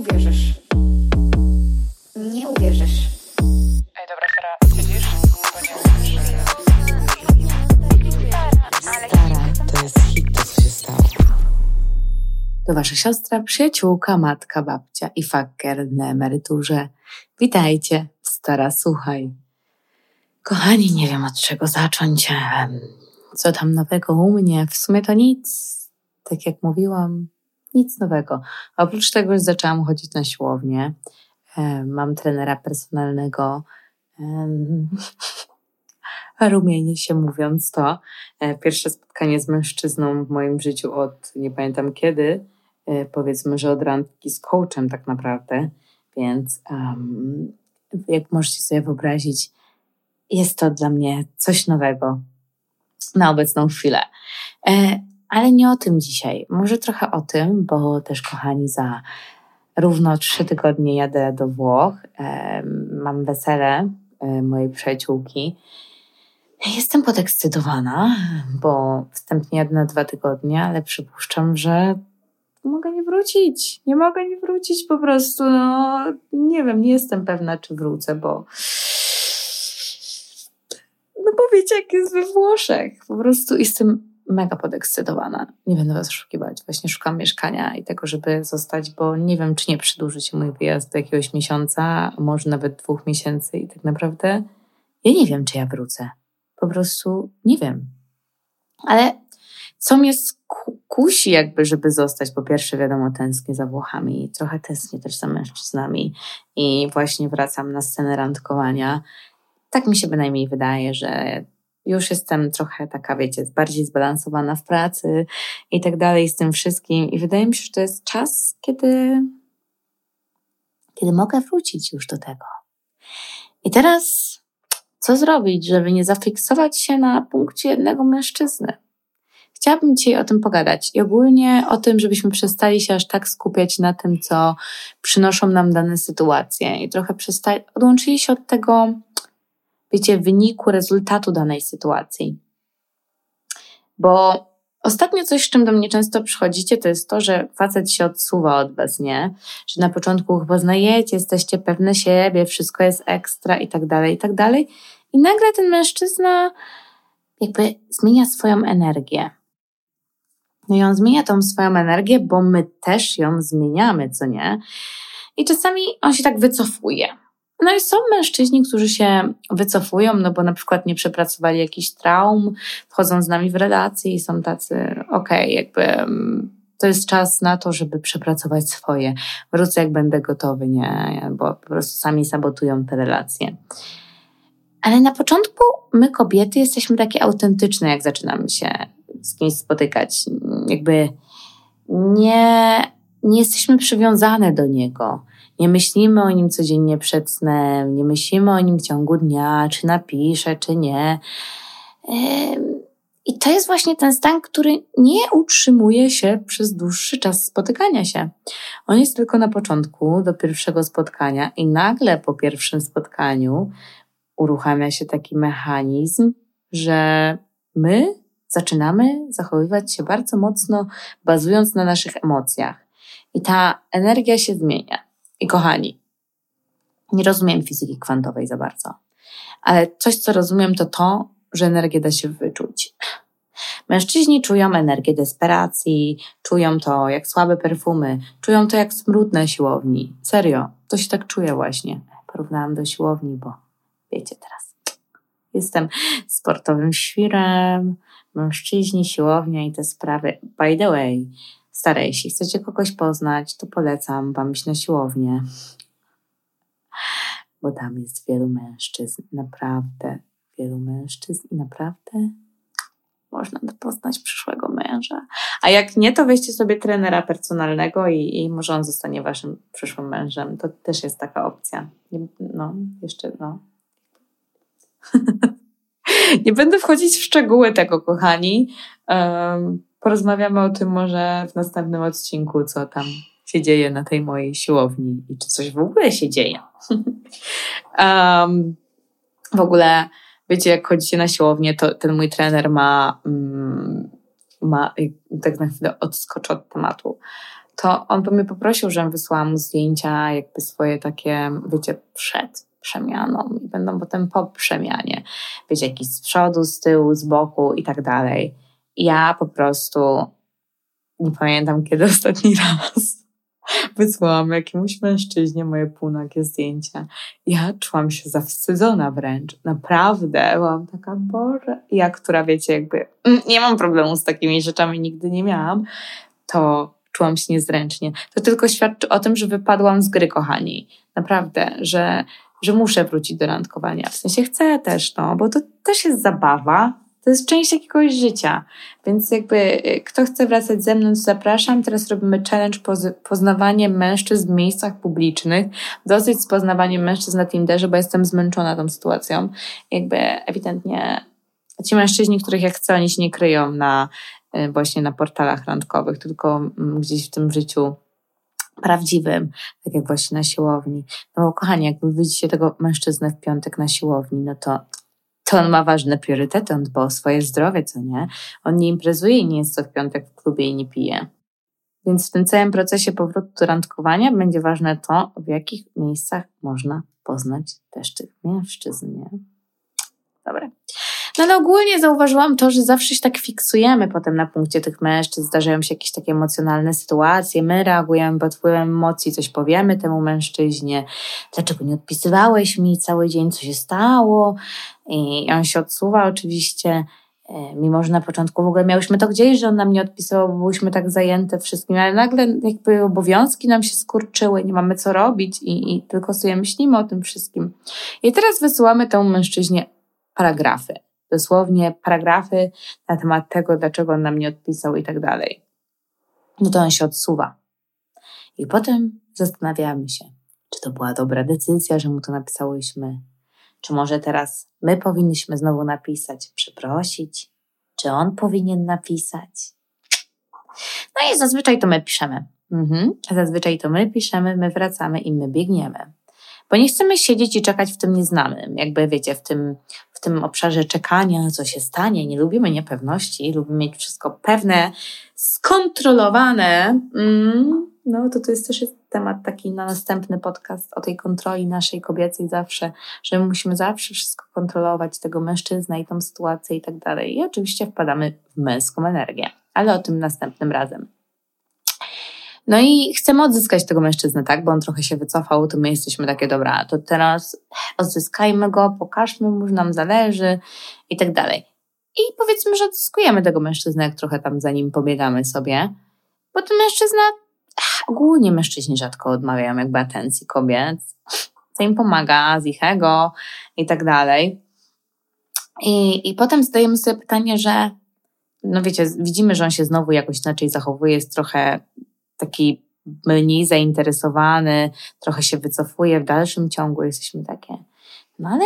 uwierzysz. Nie uwierzysz. Ej, dobra, Sara, nie Stara, to jest hit, to co się stało. To wasza siostra, przyjaciółka, matka, babcia i fakker na emeryturze. Witajcie, stara, słuchaj. Kochani, nie wiem od czego zacząć. Co tam nowego u mnie? W sumie to nic. Tak jak mówiłam, nic nowego. Oprócz tego, że zaczęłam chodzić na siłownię. em, Mam trenera personalnego. em, Rumienię się mówiąc to. E, Pierwsze spotkanie z mężczyzną w moim życiu od nie pamiętam kiedy, e, powiedzmy, że od randki z coachem tak naprawdę, więc um, jak możecie sobie wyobrazić, jest to dla mnie coś nowego na obecną chwilę. Ale nie o tym dzisiaj. Może trochę o tym, bo też, kochani, za równo trzy tygodnie jadę do Włoch. Mam wesele e, mojej przyjaciółki. Jestem podekscytowana, bo wstępnie jadę na dwa tygodnie, ale przypuszczam, że mogę nie wrócić. Nie mogę nie wrócić po prostu. No, nie wiem, nie jestem pewna, czy wrócę, bo. No bo wiecie, jak jest we Włoszech. Po prostu jestem mega podekscytowana. Nie będę was oszukiwać. Właśnie szukam mieszkania i tego, żeby zostać, bo nie wiem, czy nie przedłuży się mój wyjazd do jakiegoś miesiąca, może nawet dwóch miesięcy i tak naprawdę ja nie wiem, czy ja wrócę. Po prostu nie wiem. Ale co mnie kusi jakby, żeby zostać, po pierwsze wiadomo, tęsknię za Włochami, trochę tęsknię też za mężczyznami i właśnie wracam na scenę randkowania. Tak mi się bynajmniej wydaje, że już jestem trochę taka, wiecie, bardziej zbalansowana w pracy i tak dalej z tym wszystkim i wydaje mi się, że to jest czas, kiedy, kiedy mogę wrócić już do tego. I teraz co zrobić, żeby nie zafiksować się na punkcie jednego mężczyzny? Chciałabym dzisiaj o tym pogadać i ogólnie o tym, żebyśmy przestali się aż tak skupiać na tym, co przynoszą nam dane sytuacje i trochę przestali, odłączyli się od tego, wiecie, wyniku, rezultatu danej sytuacji. Bo ostatnio coś, z czym do mnie często przychodzicie, to jest to, że facet się odsuwa od was, nie? Że na początku chyba poznajecie, jesteście pewne siebie, wszystko jest ekstra i tak dalej, i tak dalej. I nagle ten mężczyzna jakby zmienia swoją energię. No i on zmienia tą swoją energię, bo my też ją zmieniamy, co nie? I czasami on się tak wycofuje. No i są mężczyźni, którzy się wycofują, no bo na przykład nie przepracowali jakichś traum, wchodzą z nami w relacje i są tacy, okej, jakby mm, to jest czas na to, żeby przepracować swoje. Wrócę jak będę gotowy, nie? Bo po prostu sami sabotują te relacje. Ale na początku my kobiety jesteśmy takie autentyczne, jak zaczynamy się z kimś spotykać. Jakby nie, nie jesteśmy przywiązane do niego. Nie myślimy o nim codziennie przed snem, nie myślimy o nim w ciągu dnia, czy napisze, czy nie. I to jest właśnie ten stan, który nie utrzymuje się przez dłuższy czas spotykania się. On jest tylko na początku, do pierwszego spotkania, i nagle po pierwszym spotkaniu uruchamia się taki mechanizm, że my zaczynamy zachowywać się bardzo mocno bazując na naszych emocjach. I ta energia się zmienia. I kochani, nie rozumiem fizyki kwantowej za bardzo, ale coś, co rozumiem, to to, że energię da się wyczuć. Mężczyźni czują energię desperacji, czują to jak słabe perfumy, czują to jak smród siłowni. Serio, to się tak czuje właśnie. Porównałam do siłowni, bo wiecie teraz. Jestem sportowym świrem, mężczyźni, siłownia i te sprawy. By the way, stare, jeśli chcecie kogoś poznać, to polecam wam iść na siłownię. Bo tam jest wielu mężczyzn, naprawdę wielu mężczyzn i naprawdę można poznać przyszłego męża. A jak nie, to weźcie sobie trenera personalnego i, i może on zostanie waszym przyszłym mężem. To też jest taka opcja. No, jeszcze, no. nie będę wchodzić w szczegóły tego, kochani. Um, porozmawiamy o tym może w następnym odcinku, co tam się dzieje na tej mojej siłowni i czy coś w ogóle się dzieje. um, w ogóle, wiecie, jak chodzicie na siłownię, to ten mój trener ma, mm, ma tak na chwilę odskoczę od tematu, to on by mnie poprosił, żebym wysłała mu zdjęcia jakby swoje takie, wiecie, przed przemianą i będą potem po przemianie. Wiecie, jakiś z przodu, z tyłu, z boku i tak dalej. Ja po prostu nie pamiętam, kiedy ostatni raz wysłałam jakiemuś mężczyźnie moje półnagie zdjęcia. Ja czułam się zawstydzona wręcz. Naprawdę. Byłam taka, Boże. Ja, która wiecie, jakby mm, nie mam problemu z takimi rzeczami, nigdy nie miałam, to czułam się niezręcznie. To tylko świadczy o tym, że wypadłam z gry, kochani. Naprawdę, że, że muszę wrócić do randkowania. W sensie chcę też, no, bo to też jest zabawa, to jest część jakiegoś życia. Więc jakby y, kto chce wracać ze mną, to zapraszam. Teraz robimy challenge poznawanie mężczyzn w miejscach publicznych. Dosyć z poznawaniem mężczyzn na Tinderze, bo jestem zmęczona tą sytuacją. Jakby ewidentnie ci mężczyźni, których ja chcę, oni się nie kryją na y, właśnie na portalach randkowych, tylko mm, gdzieś w tym życiu prawdziwym, tak jak właśnie na siłowni. No bo kochani, jak widzicie tego mężczyznę w piątek na siłowni, no to to on ma ważne priorytety, on dba o swoje zdrowie, co nie? On nie imprezuje i nie jest co w piątek w klubie i nie pije. Więc w tym całym procesie powrotu do randkowania będzie ważne to, w jakich miejscach można poznać też tych mężczyzn, nie? Dobra. No ale ogólnie zauważyłam to, że zawsze się tak fiksujemy potem na punkcie tych mężczyzn, zdarzają się jakieś takie emocjonalne sytuacje, my reagujemy pod wpływem emocji, coś powiemy temu mężczyźnie, dlaczego nie odpisywałeś mi cały dzień, co się stało? I on się odsuwa oczywiście, e, mimo że na początku w ogóle miałyśmy to gdzieś, że on nam nie odpisywał, bo byłyśmy tak zajęte wszystkim, ale nagle jakby obowiązki nam się skurczyły, nie mamy co robić i, i tylko sobie myślimy o tym wszystkim. I teraz wysyłamy temu mężczyźnie paragrafy dosłownie paragrafy na temat tego, dlaczego on nam nie odpisał i tak dalej. No to on się odsuwa. I potem zastanawiamy się, czy to była dobra decyzja, że mu to napisałyśmy, czy może teraz my powinniśmy znowu napisać, przeprosić, czy on powinien napisać. No i zazwyczaj to my piszemy. Mhm. Zazwyczaj to my piszemy, my wracamy i my biegniemy. Bo nie chcemy siedzieć i czekać w tym nieznanym, jakby wiecie, w tym, w tym obszarze czekania, co się stanie. Nie lubimy niepewności, lubimy mieć wszystko pewne, skontrolowane. Mm, no to to jest też jest temat taki na następny podcast o tej kontroli naszej kobiecej zawsze, że my musimy zawsze wszystko kontrolować, tego mężczyzna i tą sytuację i tak dalej. I oczywiście wpadamy w męską energię, ale o tym następnym razem. No i chcemy odzyskać tego mężczyznę, tak? Bo on trochę się wycofał, to my jesteśmy takie, dobra, to teraz odzyskajmy go, pokażmy mu, że nam zależy i tak dalej. I powiedzmy, że odzyskujemy tego mężczyznę, jak trochę tam za nim pobiegamy sobie, bo ten mężczyzna, ogólnie mężczyźni rzadko odmawiają jakby atencji kobiet, co im pomaga, z ich ego i tak dalej. I, I potem zadajemy sobie pytanie, że no wiecie, widzimy, że on się znowu jakoś inaczej zachowuje, jest trochę taki mniej zainteresowany, trochę się wycofuje w dalszym ciągu, jesteśmy takie, no ale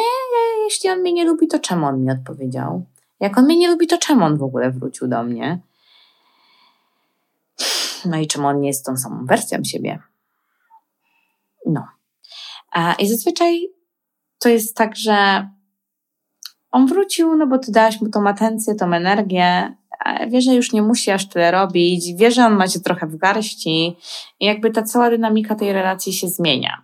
jeśli on mnie nie lubi, to czemu on mi odpowiedział? Jak on mnie nie lubi, to czemu on w ogóle wrócił do mnie? No i czemu on nie jest tą samą wersją siebie? No. I zazwyczaj to jest tak, że on wrócił, no bo ty dałaś mu tą atencję, tą energię, wie, że już nie musi aż tyle robić, wie, że on ma cię trochę w garści i jakby ta cała dynamika tej relacji się zmienia.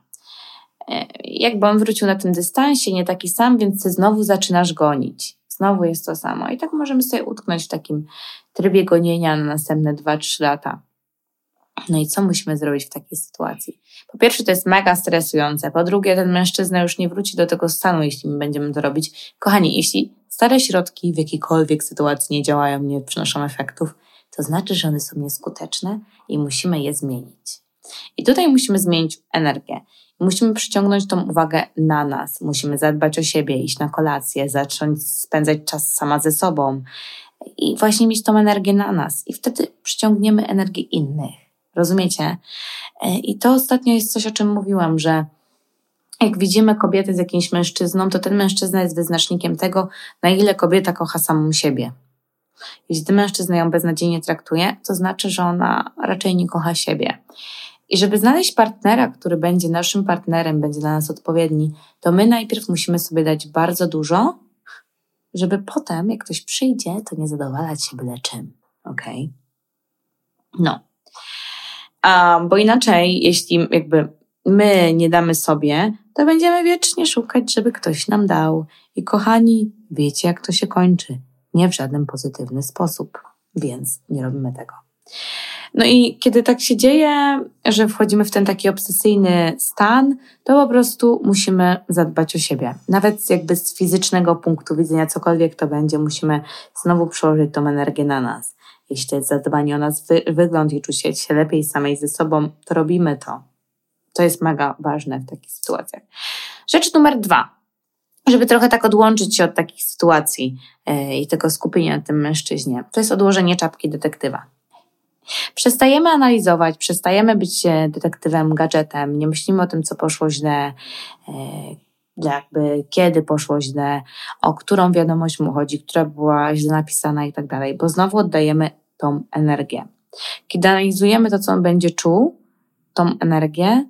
E, jakby on wrócił na tym dystansie, nie taki sam, więc ty znowu zaczynasz gonić. Znowu jest to samo. I tak możemy sobie utknąć w takim trybie gonienia na następne 2-3 lata. No i co musimy zrobić w takiej sytuacji? Po pierwsze, to jest mega stresujące. Po drugie, ten mężczyzna już nie wróci do tego stanu, jeśli my będziemy to robić. Kochani, jeśli stare środki w jakiejkolwiek sytuacji nie działają, nie przynoszą efektów, to znaczy, że one są nieskuteczne i musimy je zmienić. I tutaj musimy zmienić energię. Musimy przyciągnąć tą uwagę na nas. Musimy zadbać o siebie, iść na kolację, zacząć spędzać czas sama ze sobą i właśnie mieć tą energię na nas. I wtedy przyciągniemy energię innych. Rozumiecie? E, I to ostatnio jest coś, o czym mówiłam, że jak widzimy kobietę z jakimś mężczyzną, to ten mężczyzna jest wyznacznikiem tego, na ile kobieta kocha samą siebie. Jeśli ten mężczyzna ją beznadziejnie traktuje, to znaczy, że ona raczej nie kocha siebie. I żeby znaleźć partnera, który będzie naszym partnerem, będzie dla nas odpowiedni, to my najpierw musimy sobie dać bardzo dużo, żeby potem, jak ktoś przyjdzie, to nie zadowalać się byle czym. Ok? No. A, bo inaczej, jeśli jakby my nie damy sobie, to będziemy wiecznie szukać, żeby ktoś nam dał. I kochani, wiecie, jak to się kończy. Nie w żaden pozytywny sposób, więc nie robimy tego. No i kiedy tak się dzieje, że wchodzimy w ten taki obsesyjny stan, to po prostu musimy zadbać o siebie. Nawet jakby z fizycznego punktu widzenia, cokolwiek to będzie, musimy znowu przełożyć tą energię na nas. Jeśli jest zadbanie o nas wy wygląd i czucie się lepiej samej ze sobą, to robimy to. To jest mega ważne w takich sytuacjach. Rzecz numer dwa. Żeby trochę tak odłączyć się od takich sytuacji yy, i tego skupienia na tym mężczyźnie, to jest odłożenie czapki detektywa. Przestajemy analizować, przestajemy być e, detektywem, gadżetem, nie myślimy o tym, co poszło źle, e, jakby kiedy poszło źle, o którą wiadomość mu chodzi, która była źle napisana i tak dalej, bo znowu oddajemy tą energię. Kiedy analizujemy to, co on będzie czuł, tą energię,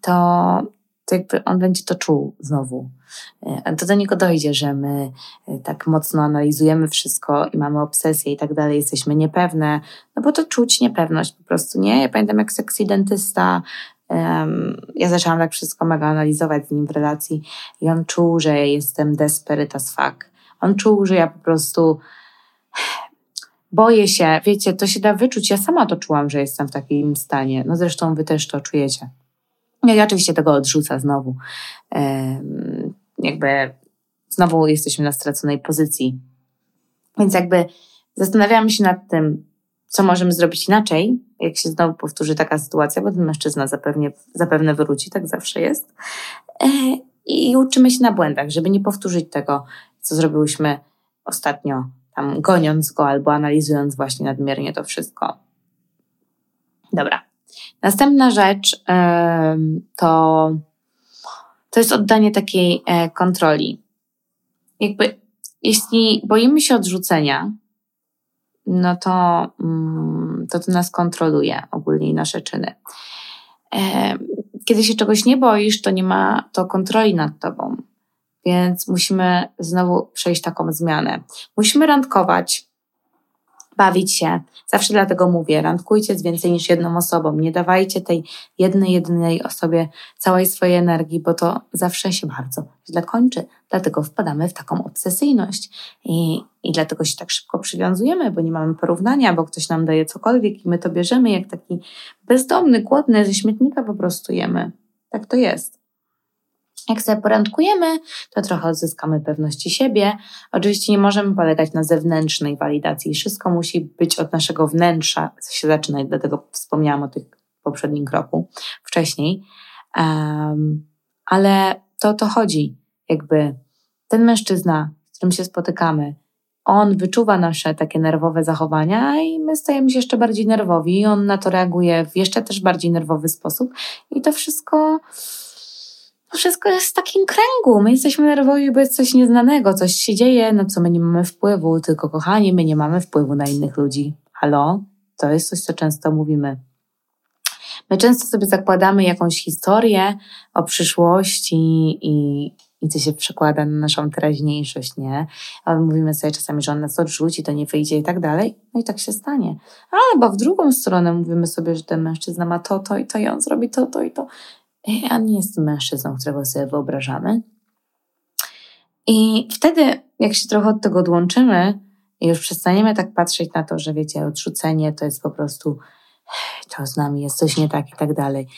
to, to jakby on będzie to czuł znowu. E, to do niego dojdzie, że my e, tak mocno analizujemy wszystko i mamy obsesję i tak dalej, jesteśmy niepewne, no bo to czuć niepewność po prostu, nie? Ja pamiętam jak seksy dentysta, ja zaczęłam tak wszystko mega analizować z nim w relacji i on czuł, że jestem desperate as fuck. On czuł, że ja po prostu boję się, wiecie, to się da wyczuć. Ja sama to czułam, że jestem w takim stanie. No zresztą wy też to czujecie. No i oczywiście tego odrzuca znowu. Jakby znowu jesteśmy na straconej pozycji. Więc jakby zastanawiamy się nad tym, co możemy zrobić inaczej, jak się znowu powtórzy taka sytuacja, bo ten mężczyzna zapewne, zapewne wróci, tak zawsze jest. E, I uczymy się na błędach, żeby nie powtórzyć tego, co zrobiłyśmy ostatnio, tam goniąc go albo analizując właśnie nadmiernie to wszystko. Dobra. Następna rzecz to, to jest oddanie takiej e, kontroli. Jakby, jeśli boimy się odrzucenia, no to, mm, to to nas kontroluje ogólnie nasze czyny. Kiedy się czegoś nie boisz, to nie ma to kontroli nad tobą. Więc musimy znowu przejść taką zmianę. Musimy randkować, bawić się. Zawsze dlatego mówię, randkujcie z więcej niż jedną osobą. Nie dawajcie tej jednej, jedynej osobie całej swojej energii, bo to zawsze się bardzo źle kończy. Dlatego wpadamy w taką obsesyjność i, i dlatego się tak szybko przywiązujemy, bo nie mamy porównania, bo ktoś nam daje cokolwiek i my to bierzemy jak taki bezdomny, głodny, ze śmietnika po prostu jemy. Tak to jest. Jak sobie porządkujemy, to trochę odzyskamy pewności siebie. Oczywiście nie możemy polegać na zewnętrznej walidacji. Wszystko musi być od naszego wnętrza się zaczynać, dlatego wspomniałam o tych poprzednim kroku wcześniej. Um, ale to o to chodzi. Jakby ten mężczyzna, z którym się spotykamy, on wyczuwa nasze takie nerwowe zachowania i my stajemy się jeszcze bardziej nerwowi i on na to reaguje w jeszcze też bardziej nerwowy sposób i to wszystko to wszystko jest w takim kręgu. My jesteśmy nerwowi, bo jest coś nieznanego, coś się dzieje, na co my nie mamy wpływu, tylko kochani, my nie mamy wpływu na innych ludzi. Halo? To jest coś, co często mówimy. My często sobie zakładamy jakąś historię o przyszłości i, i co się przekłada na naszą teraźniejszość, nie? Ale mówimy sobie czasami, że on nas odrzuci, to nie wyjdzie i tak dalej. No i tak się stanie. Albo w drugą stronę mówimy sobie, że ten mężczyzna ma to, to i to i on zrobi to, to i to ja nie jestem mężczyzną, którego sobie wyobrażamy. I wtedy, jak się trochę od tego odłączymy i już przestaniemy tak patrzeć na to, że wiecie, odrzucenie to jest po prostu to z nami jest coś nie tak i tak dalej.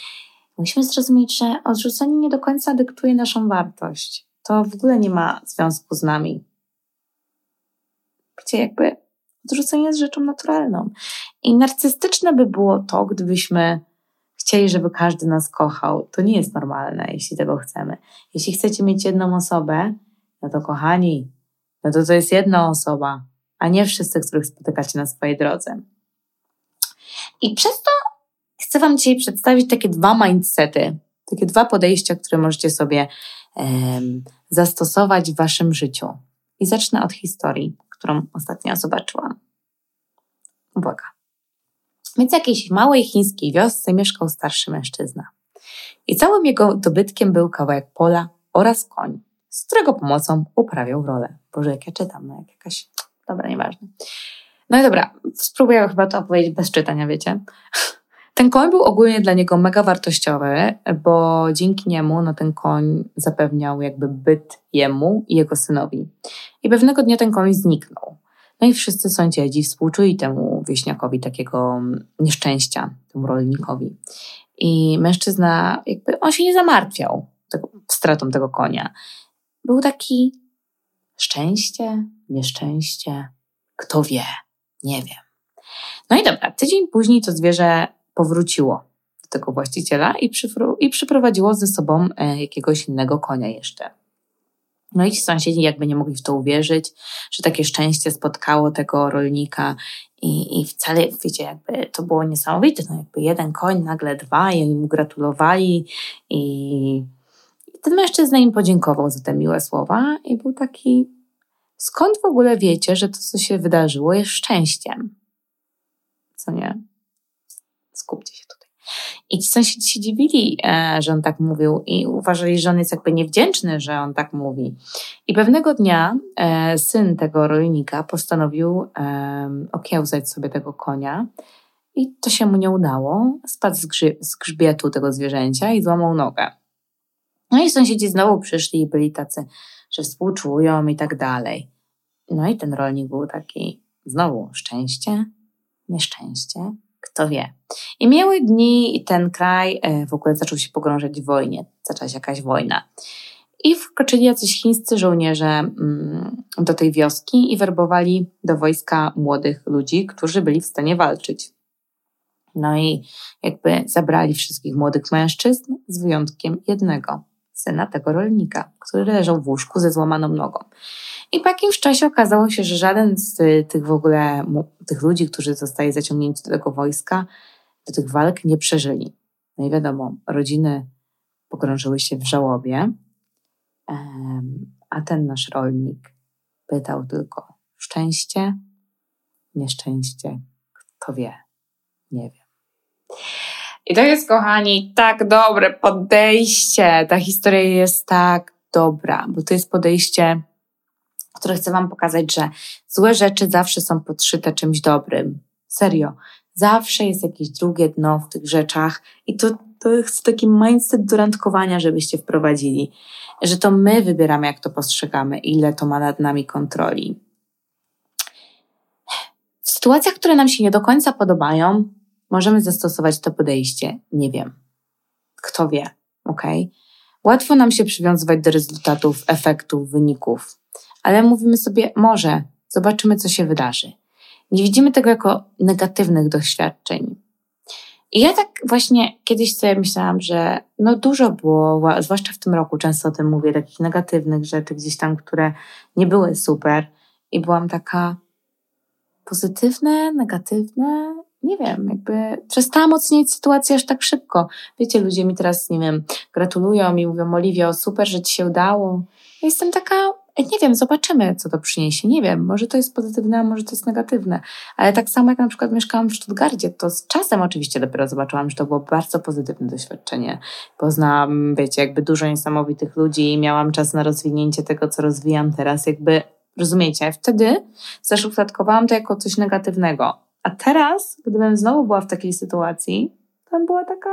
Musimy zrozumieć, że odrzucenie nie do końca dyktuje naszą wartość. To w ogóle nie ma związku z nami. Wiecie, jakby odrzucenie jest rzeczą naturalną. I narcystyczne by było to, gdybyśmy chcieli, żeby każdy nas kochał. To nie jest normalne, jeśli tego chcemy. Jeśli chcecie mieć jedną osobę, no to kochani, no to to jest jedna osoba, a nie wszyscy, których spotykacie na swojej drodze. I przez to chcę Wam dzisiaj przedstawić takie dwa mindsety, takie dwa podejścia, które możecie sobie um, zastosować w Waszym życiu. I zacznę od historii, którą ostatnio zobaczyłam. Uwaga. Więc w jakiejś małej chińskiej wiosce mieszkał starszy mężczyzna. I całym jego dobytkiem był kawałek pola oraz koń, z którego pomocą uprawiał rolę. Boże, jak ja czytam, no jak jakaś... Dobra, nieważne. No i dobra, spróbuję chyba to opowiedzieć bez czytania, wiecie. Ten koń był ogólnie dla niego mega wartościowy, bo dzięki niemu no, ten koń zapewniał jakby byt jemu i jego synowi. I pewnego dnia ten koń zniknął. No i wszyscy sąsiedzi współczuli temu wieśniakowi takiego nieszczęścia, temu rolnikowi. I mężczyzna, jakby on się nie zamartwiał tego, stratą tego konia. Był taki szczęście, nieszczęście, kto wie, nie wiem. No i dobra, tydzień później to zwierzę powróciło do tego właściciela i, przyfru- i przyprowadziło ze sobą e, jakiegoś innego konia jeszcze. No i ci sąsiedzi jakby nie mogli w to uwierzyć, że takie szczęście spotkało tego rolnika i, i wcale, wiecie, jakby to było niesamowite. No jakby jeden koń, nagle dwa i oni mu gratulowali i, i ten mężczyzna im podziękował za te miłe słowa i był taki, skąd w ogóle wiecie, że to, co się wydarzyło jest szczęściem? Co nie? Skupcie się tutaj. I ci sąsiedzi się dziwili, e, że on tak mówił i uważali, że on jest jakby niewdzięczny, że on tak mówi. I pewnego dnia e, syn tego rolnika postanowił okiełzać sobie tego konia i to się mu nie udało. Spadł z, grzy- z grzbietu tego zwierzęcia i złamał nogę. No i sąsiedzi znowu przyszli i byli tacy, że współczują i tak dalej. No i ten rolnik był taki, znowu szczęście, nieszczęście, kto wie. I miały dni i ten kraj e, w ogóle zaczął się pogrążać w wojnie. Zaczęła się jakaś wojna. I wkroczyli jacyś chińscy żołnierze mm, do tej wioski i werbowali do wojska młodych ludzi, którzy byli w stanie walczyć. No i jakby zabrali wszystkich młodych mężczyzn z wyjątkiem jednego, syna tego rolnika, który leżał w łóżku ze złamaną nogą. I po jakimś czasie okazało się, że żaden z tych w ogóle tych ludzi, którzy zostali zaciągnięci do tego wojska, do tych walk nie przeżyli. No i wiadomo, rodziny pogrążyły się w żałobie, a ten nasz rolnik pytał tylko szczęście, nieszczęście, kto wie, nie wiem. I to jest, kochani, tak dobre podejście. Ta historia jest tak dobra, bo to jest podejście które chcę Wam pokazać, że złe rzeczy zawsze są podszyte czymś dobrym. Serio. Zawsze jest jakieś drugie dno w tych rzeczach i to, to jest taki mindset do randkowania, żebyście wprowadzili. Że to my wybieramy, jak to postrzegamy, ile to ma nad nami kontroli. W sytuacjach, które nam się nie do końca podobają, możemy zastosować to podejście. Nie wiem. Kto wie, ok? Łatwo nam się przywiązywać do rezultatów, efektów, wyników ale mówimy sobie, może, zobaczymy, co się wydarzy. Nie widzimy tego jako negatywnych doświadczeń. I ja tak właśnie kiedyś sobie myślałam, że no dużo było, zwłaszcza w tym roku, często o tym mówię, takich negatywnych rzeczy gdzieś tam, które nie były super. I byłam taka pozytywne, negatywne, nie wiem, jakby przestałam oceniać sytuację aż tak szybko. Wiecie, ludzie mi teraz, nie wiem, gratulują i mówią, Oliwio, super, że ci się udało. Ja jestem taka, nie wiem, zobaczymy, co to przyniesie. Nie wiem, może to jest pozytywne, a może to jest negatywne. Ale tak samo jak na przykład mieszkałam w Stuttgarcie, to z czasem oczywiście dopiero zobaczyłam, że to było bardzo pozytywne doświadczenie. Poznałam, wiecie, jakby dużo niesamowitych ludzi i miałam czas na rozwinięcie tego, co rozwijam teraz. Jakby, rozumiecie, wtedy zaszufladkowałam to jako coś negatywnego. A teraz, gdybym znowu była w takiej sytuacji, to bym była taka,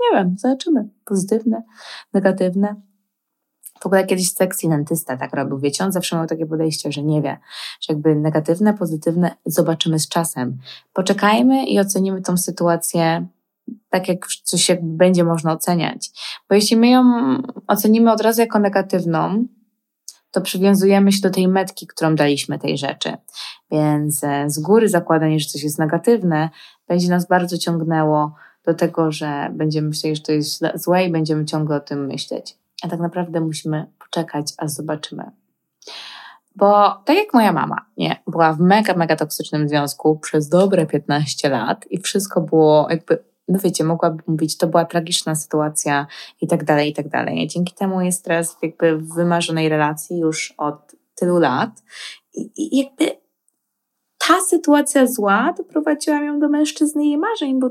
nie wiem, zobaczymy. Pozytywne, negatywne. W ogóle kiedyś sexy dentysta tak robił, wiecie, on zawsze miał takie podejście, że nie wie, że jakby negatywne, pozytywne zobaczymy z czasem. Poczekajmy i ocenimy tą sytuację tak, jak coś jakby będzie można oceniać. Bo jeśli my ją ocenimy od razu jako negatywną, to przywiązujemy się do tej metki, którą daliśmy tej rzeczy. Więc e, z góry zakładanie, że coś jest negatywne, będzie nas bardzo ciągnęło do tego, że będziemy myśleć, że to jest złe i będziemy ciągle o tym myśleć a tak naprawdę musimy poczekać, aż zobaczymy. Bo tak jak moja mama, nie, była w mega, mega toksycznym związku przez dobre 15 lat i wszystko było jakby, no wiecie, mogłabym mówić, to była tragiczna sytuacja i tak dalej, i tak dalej. Dzięki temu jest teraz jakby w wymarzonej relacji już od tylu lat i, i jakby ta sytuacja zła doprowadziła ją do mężczyzny jej marzeń, bo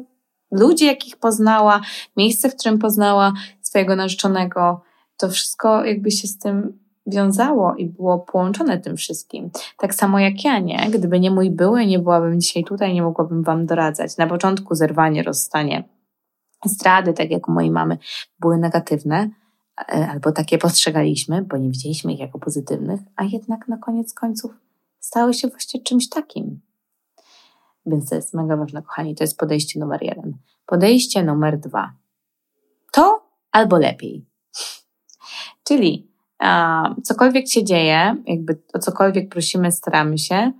ludzie, jakich poznała, miejsce, w którym poznała swojego narzeczonego, to wszystko jakby się z tym wiązało i było połączone tym wszystkim. Tak samo jak ja, nie? Gdyby nie mój były, nie byłabym dzisiaj tutaj, nie mogłabym wam doradzać. Na początku zerwanie, rozstanie, zdrady, tak jak u mojej mamy, były negatywne, e, albo takie postrzegaliśmy, bo nie widzieliśmy ich jako pozytywnych, a jednak na koniec końców stały się właśnie czymś takim. Więc to jest mega ważne, kochani. To jest podejście numer jeden. Podejście numer dwa. To albo lepiej. Czyli cokolwiek się dzieje, jakby o cokolwiek prosimy, staramy się,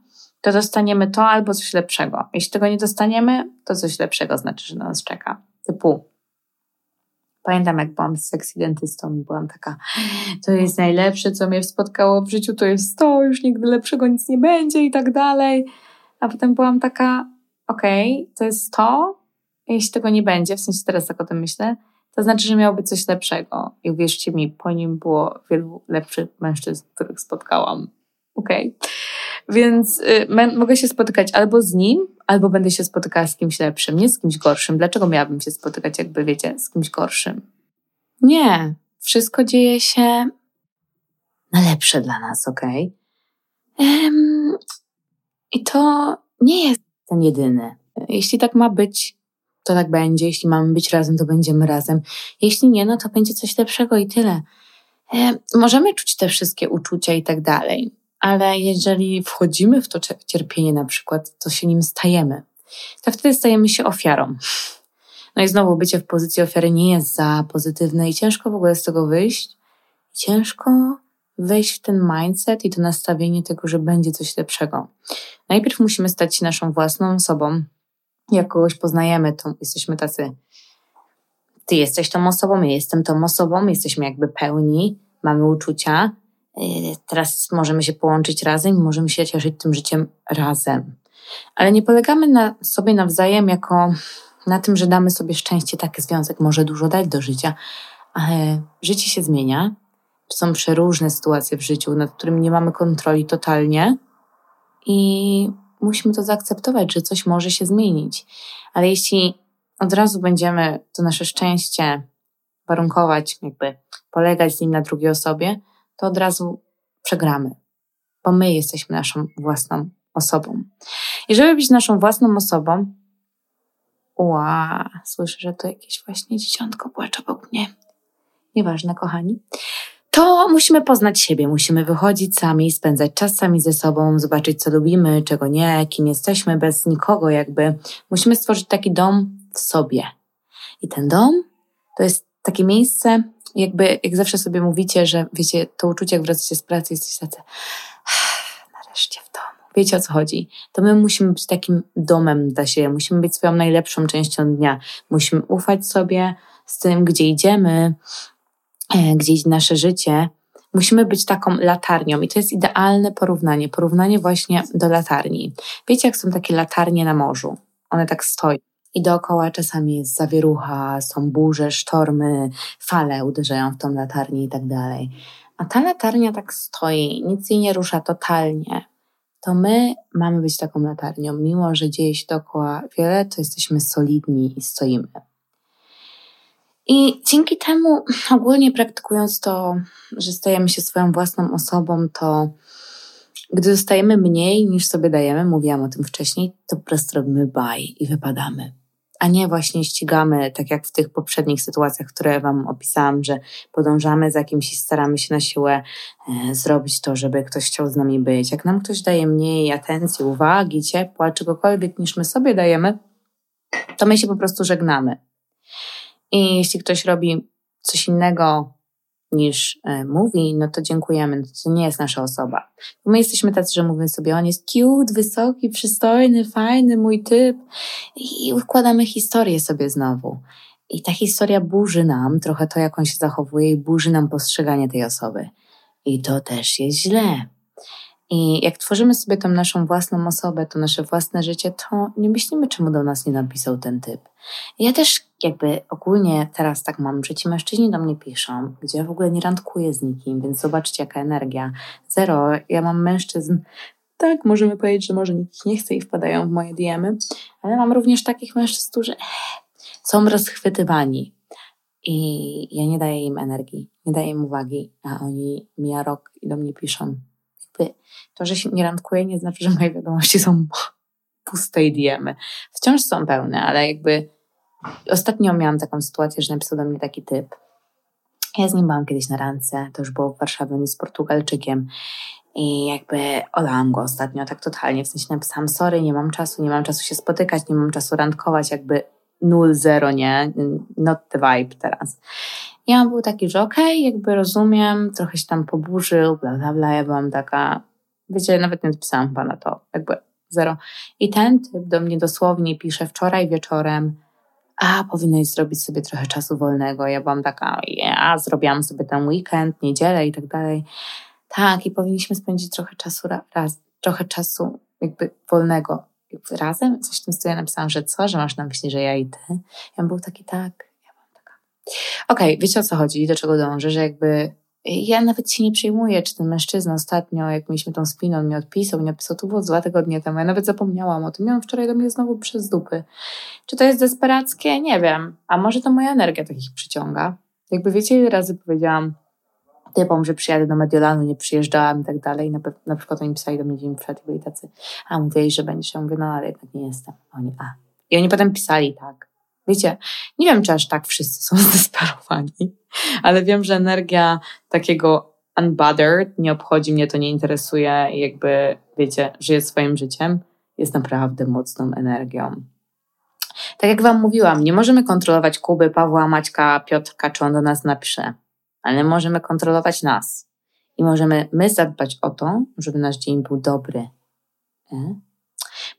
to dostaniemy to albo coś lepszego. Jeśli tego nie dostaniemy, to coś lepszego znaczy, że nas czeka. Typu Pamiętam, jak byłam z sexy dentystą i byłam taka, to jest najlepsze, co mnie spotkało w życiu, to jest to, już nigdy lepszego nic nie będzie i tak dalej. A potem byłam taka, okej, okay, to jest to, jeśli tego nie będzie, w sensie teraz tak o tym myślę, to znaczy, że miało być coś lepszego. I uwierzcie mi, po nim było wielu lepszych mężczyzn, których spotkałam. Okej. Okay. Więc y, mogę się spotykać albo z nim, albo będę się spotykała z kimś lepszym, nie z kimś gorszym. Dlaczego miałabym się spotykać, jakby wiecie, z kimś gorszym? Nie. Wszystko dzieje się na lepsze dla nas, okej? Okay? I to nie jest ten jedyny. Jeśli tak ma być, to tak będzie. Jeśli mamy być razem, to będziemy razem. Jeśli nie, no to będzie coś lepszego i tyle. możemy czuć te wszystkie uczucia i tak dalej ale jeżeli wchodzimy w to cierpienie na przykład, to się nim stajemy, to wtedy stajemy się ofiarą. No i znowu bycie w pozycji ofiary nie jest za pozytywne i ciężko w ogóle z tego wyjść. Ciężko wejść w ten mindset i to nastawienie tego, że będzie coś lepszego. Najpierw musimy stać się naszą własną osobą. Jak kogoś poznajemy, to jesteśmy tacy. Ty jesteś tą osobą, ja jestem tą osobą, jesteśmy jakby pełni, mamy uczucia, Y, teraz możemy się połączyć razem możemy się cieszyć tym życiem razem. Ale nie polegamy na sobie nawzajem jako na tym, że damy sobie szczęście, taki związek może dużo dać do życia, ale życie się zmienia. Są przeróżne sytuacje w życiu, nad którymi nie mamy kontroli totalnie i musimy to zaakceptować, że coś może się zmienić. Ale jeśli od razu będziemy to nasze szczęście warunkować, jakby polegać z nim na drugiej osobie, to od razu przegramy, bo my jesteśmy naszą własną osobą. I żeby być naszą własną osobą, ła, słyszę, że to jakieś właśnie dzieciątko płacze obok mnie. Nieważne, kochani. To musimy poznać siebie, musimy wychodzić sami, spędzać czas sami ze sobą, zobaczyć, co lubimy, czego nie, kim jesteśmy, bez nikogo, jakby. Musimy stworzyć taki dom w sobie. I ten dom to jest takie miejsce, jakby, jak zawsze sobie mówicie, że wiecie, to uczucie, jak wracacie z pracy, jesteście tacy, nareszcie w domu. Wiecie o co chodzi? To my musimy być takim domem dla siebie, musimy być swoją najlepszą częścią dnia. Musimy ufać sobie z tym, gdzie idziemy, e, gdzie idzie nasze życie. Musimy być taką latarnią i to jest idealne porównanie, porównanie właśnie do latarni. Wiecie, jak są takie latarnie na morzu? One tak stoją i dookoła czasami jest zawierucha, są burze, sztormy, fale uderzają w tą latarnię i tak dalej. A ta latarnia tak stoi, nic jej nie rusza totalnie. To my mamy być taką latarnią. Mimo, że dzieje się dookoła wiele, to jesteśmy solidni i stoimy. I dzięki temu, ogólnie praktykując to, że stajemy się swoją własną osobą, to gdy dostajemy mniej niż sobie dajemy, mówiłam o tym wcześniej, to po prostu robimy baj i wypadamy a nie właśnie ścigamy, tak jak w tych poprzednich sytuacjach, które Wam opisałam, że podążamy za kimś i staramy się na siłę e, zrobić to, żeby ktoś chciał z nami być. Jak nam ktoś daje mniej atencji, uwagi, ciepła, czegokolwiek niż my sobie dajemy, to my się po prostu żegnamy. I jeśli ktoś robi coś innego niż e, mówi, no to dziękujemy, no to nie jest nasza osoba. My jesteśmy tacy, że mówimy sobie, on jest cute, wysoki, przystojny, fajny, mój typ i układamy historię sobie znowu. I ta historia burzy nam trochę to, jak on się zachowuje i burzy nam postrzeganie tej osoby. I to też jest źle. I jak tworzymy sobie tą naszą własną osobę, to nasze własne życie, to nie myślimy, czemu do nas nie napisał ten typ. Ja też jakby ogólnie teraz tak mam, że ci mężczyźni do mnie piszą, gdzie ja w ogóle nie randkuję z nikim, więc zobaczcie jaka energia. Zero. Ja mam mężczyzn, tak, możemy powiedzieć, że może nikt nie chce i wpadają w moje diemy, ale mam również takich mężczyzn, którzy są rozchwytywani. I ja nie daję im energii, nie daję im uwagi, a oni mija rok i do mnie piszą. Jakby to, że się nie randkuję, nie znaczy, że moje wiadomości są puste i diemy. Wciąż są pełne, ale jakby ostatnio miałam taką sytuację, że napisał do mnie taki typ. Ja z nim byłam kiedyś na randce, to już było w Warszawie, on jest Portugalczykiem. I jakby olałam go ostatnio tak totalnie, w sensie napisałam sorry, nie mam czasu, nie mam czasu się spotykać, nie mam czasu randkować, jakby nul, zero, nie? Not the vibe teraz. I on był taki, że okej, okay, jakby rozumiem, trochę się tam poburzył, bla, bla, bla. Ja byłam taka, wiecie, nawet nie odpisałam pana to, jakby zero. I ten typ do mnie dosłownie pisze wczoraj wieczorem, a powinnaś zrobić sobie trochę czasu wolnego. Ja byłam taka, ja zrobiłam sobie ten weekend, niedzielę i tak dalej. Tak, i powinniśmy spędzić trochę czasu raz, trochę czasu jakby wolnego jakby razem. Coś w tym stylu ja napisałam, że co, że masz na myśli, że ja i ty. Ja był taki, tak. Ja byłam taka. Okej, okay, wiecie o co chodzi, do czego dążę, że jakby ja nawet się nie przejmuję, czy ten mężczyzna ostatnio, jak mieliśmy tą spinę, on mi odpisał, mi odpisał, to było dwa tygodnie temu, ja nawet zapomniałam o tym, miałam wczoraj do mnie znowu przez dupy. Czy to jest desperackie? Nie wiem. A może to moja energia takich przyciąga? Jakby wiecie, ile razy powiedziałam, typom, że przyjadę do Mediolanu, nie przyjeżdżałam i tak dalej. Na, na przykład oni pisali do mnie dzień przed i byli tacy, a mówili, że będziesz. Ja mówię, no ale jednak nie jestem. Oni, a. I oni potem pisali tak. Wiecie, nie wiem, czy aż tak wszyscy są zdesperowani, ale wiem, że energia takiego unbothered nie obchodzi mnie, to nie interesuje i jakby, wiecie, żyję swoim życiem, jest naprawdę mocną energią. Tak jak Wam mówiłam, nie możemy kontrolować Kuby, Pawła, Maćka, Piotrka, czy on do nas napisze ale możemy kontrolować nas i możemy my zadbać o to, żeby nasz dzień był dobry. E?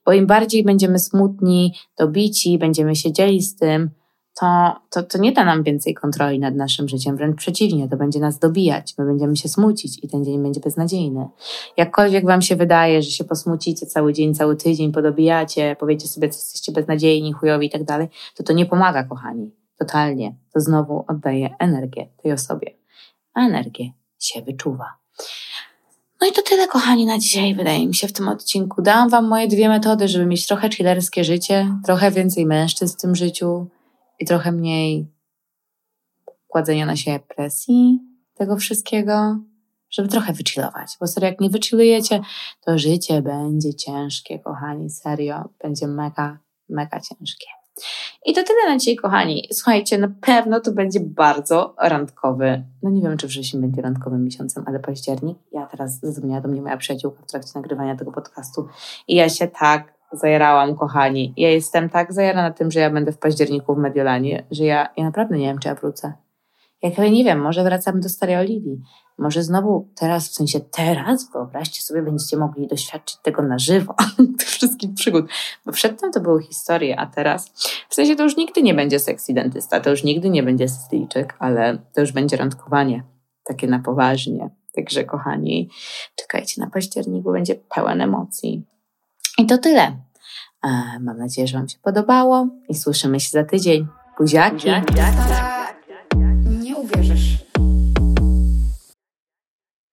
Bo im bardziej będziemy smutni, dobici, będziemy siedzieli z tym, to, to, to nie da nam więcej kontroli nad naszym życiem, wręcz przeciwnie, to będzie nas dobijać, my będziemy się smucić i ten dzień będzie beznadziejny. Jakkolwiek Wam się wydaje, że się posmucicie cały dzień, cały tydzień, podobijacie, powiecie sobie, że jesteście beznadziejni, chujowi i tak dalej, to to nie pomaga, kochani totalnie, to znowu oddaje energię tej osobie, a energię się wyczuwa. No i to tyle, kochani, na dzisiaj, wydaje mi się, w tym odcinku. Dałam Wam moje dwie metody, żeby mieć trochę chillerskie życie, trochę więcej mężczyzn w tym życiu i trochę mniej kładzenia na siebie presji tego wszystkiego, żeby trochę wychillować. Bo serio, jak nie wychillujecie, to życie będzie ciężkie, kochani, serio. Będzie mega, mega ciężkie. I to tyle na dzisiaj, kochani. Słuchajcie, na pewno to będzie bardzo randkowy. No nie wiem, czy wrzesień będzie randkowym miesiącem, ale październik. Ja teraz zadzwoniła do mnie moja przyjaciółka w trakcie nagrywania tego podcastu i ja się tak zajarałam, kochani. Ja jestem tak zajarana tym, że ja będę w październiku w Mediolanie, że ja, ja naprawdę nie wiem, czy ja wrócę. Jak ja nie wiem, może wracam do starej Oliwii. Może znowu teraz, w sensie teraz, wyobraźcie sobie, będziecie mogli doświadczyć tego na żywo, tych wszystkich przygód. Bo przedtem to były historie, a teraz, w sensie to już nigdy nie będzie seks dentysta, to już nigdy nie będzie styjczyk, ale to już będzie randkowanie. Takie na poważnie. Także kochani, czekajcie na październiku, będzie pełen emocji. I to tyle. E, mam nadzieję, że Wam się podobało i słyszymy się za tydzień. Buziaki. Buziaki.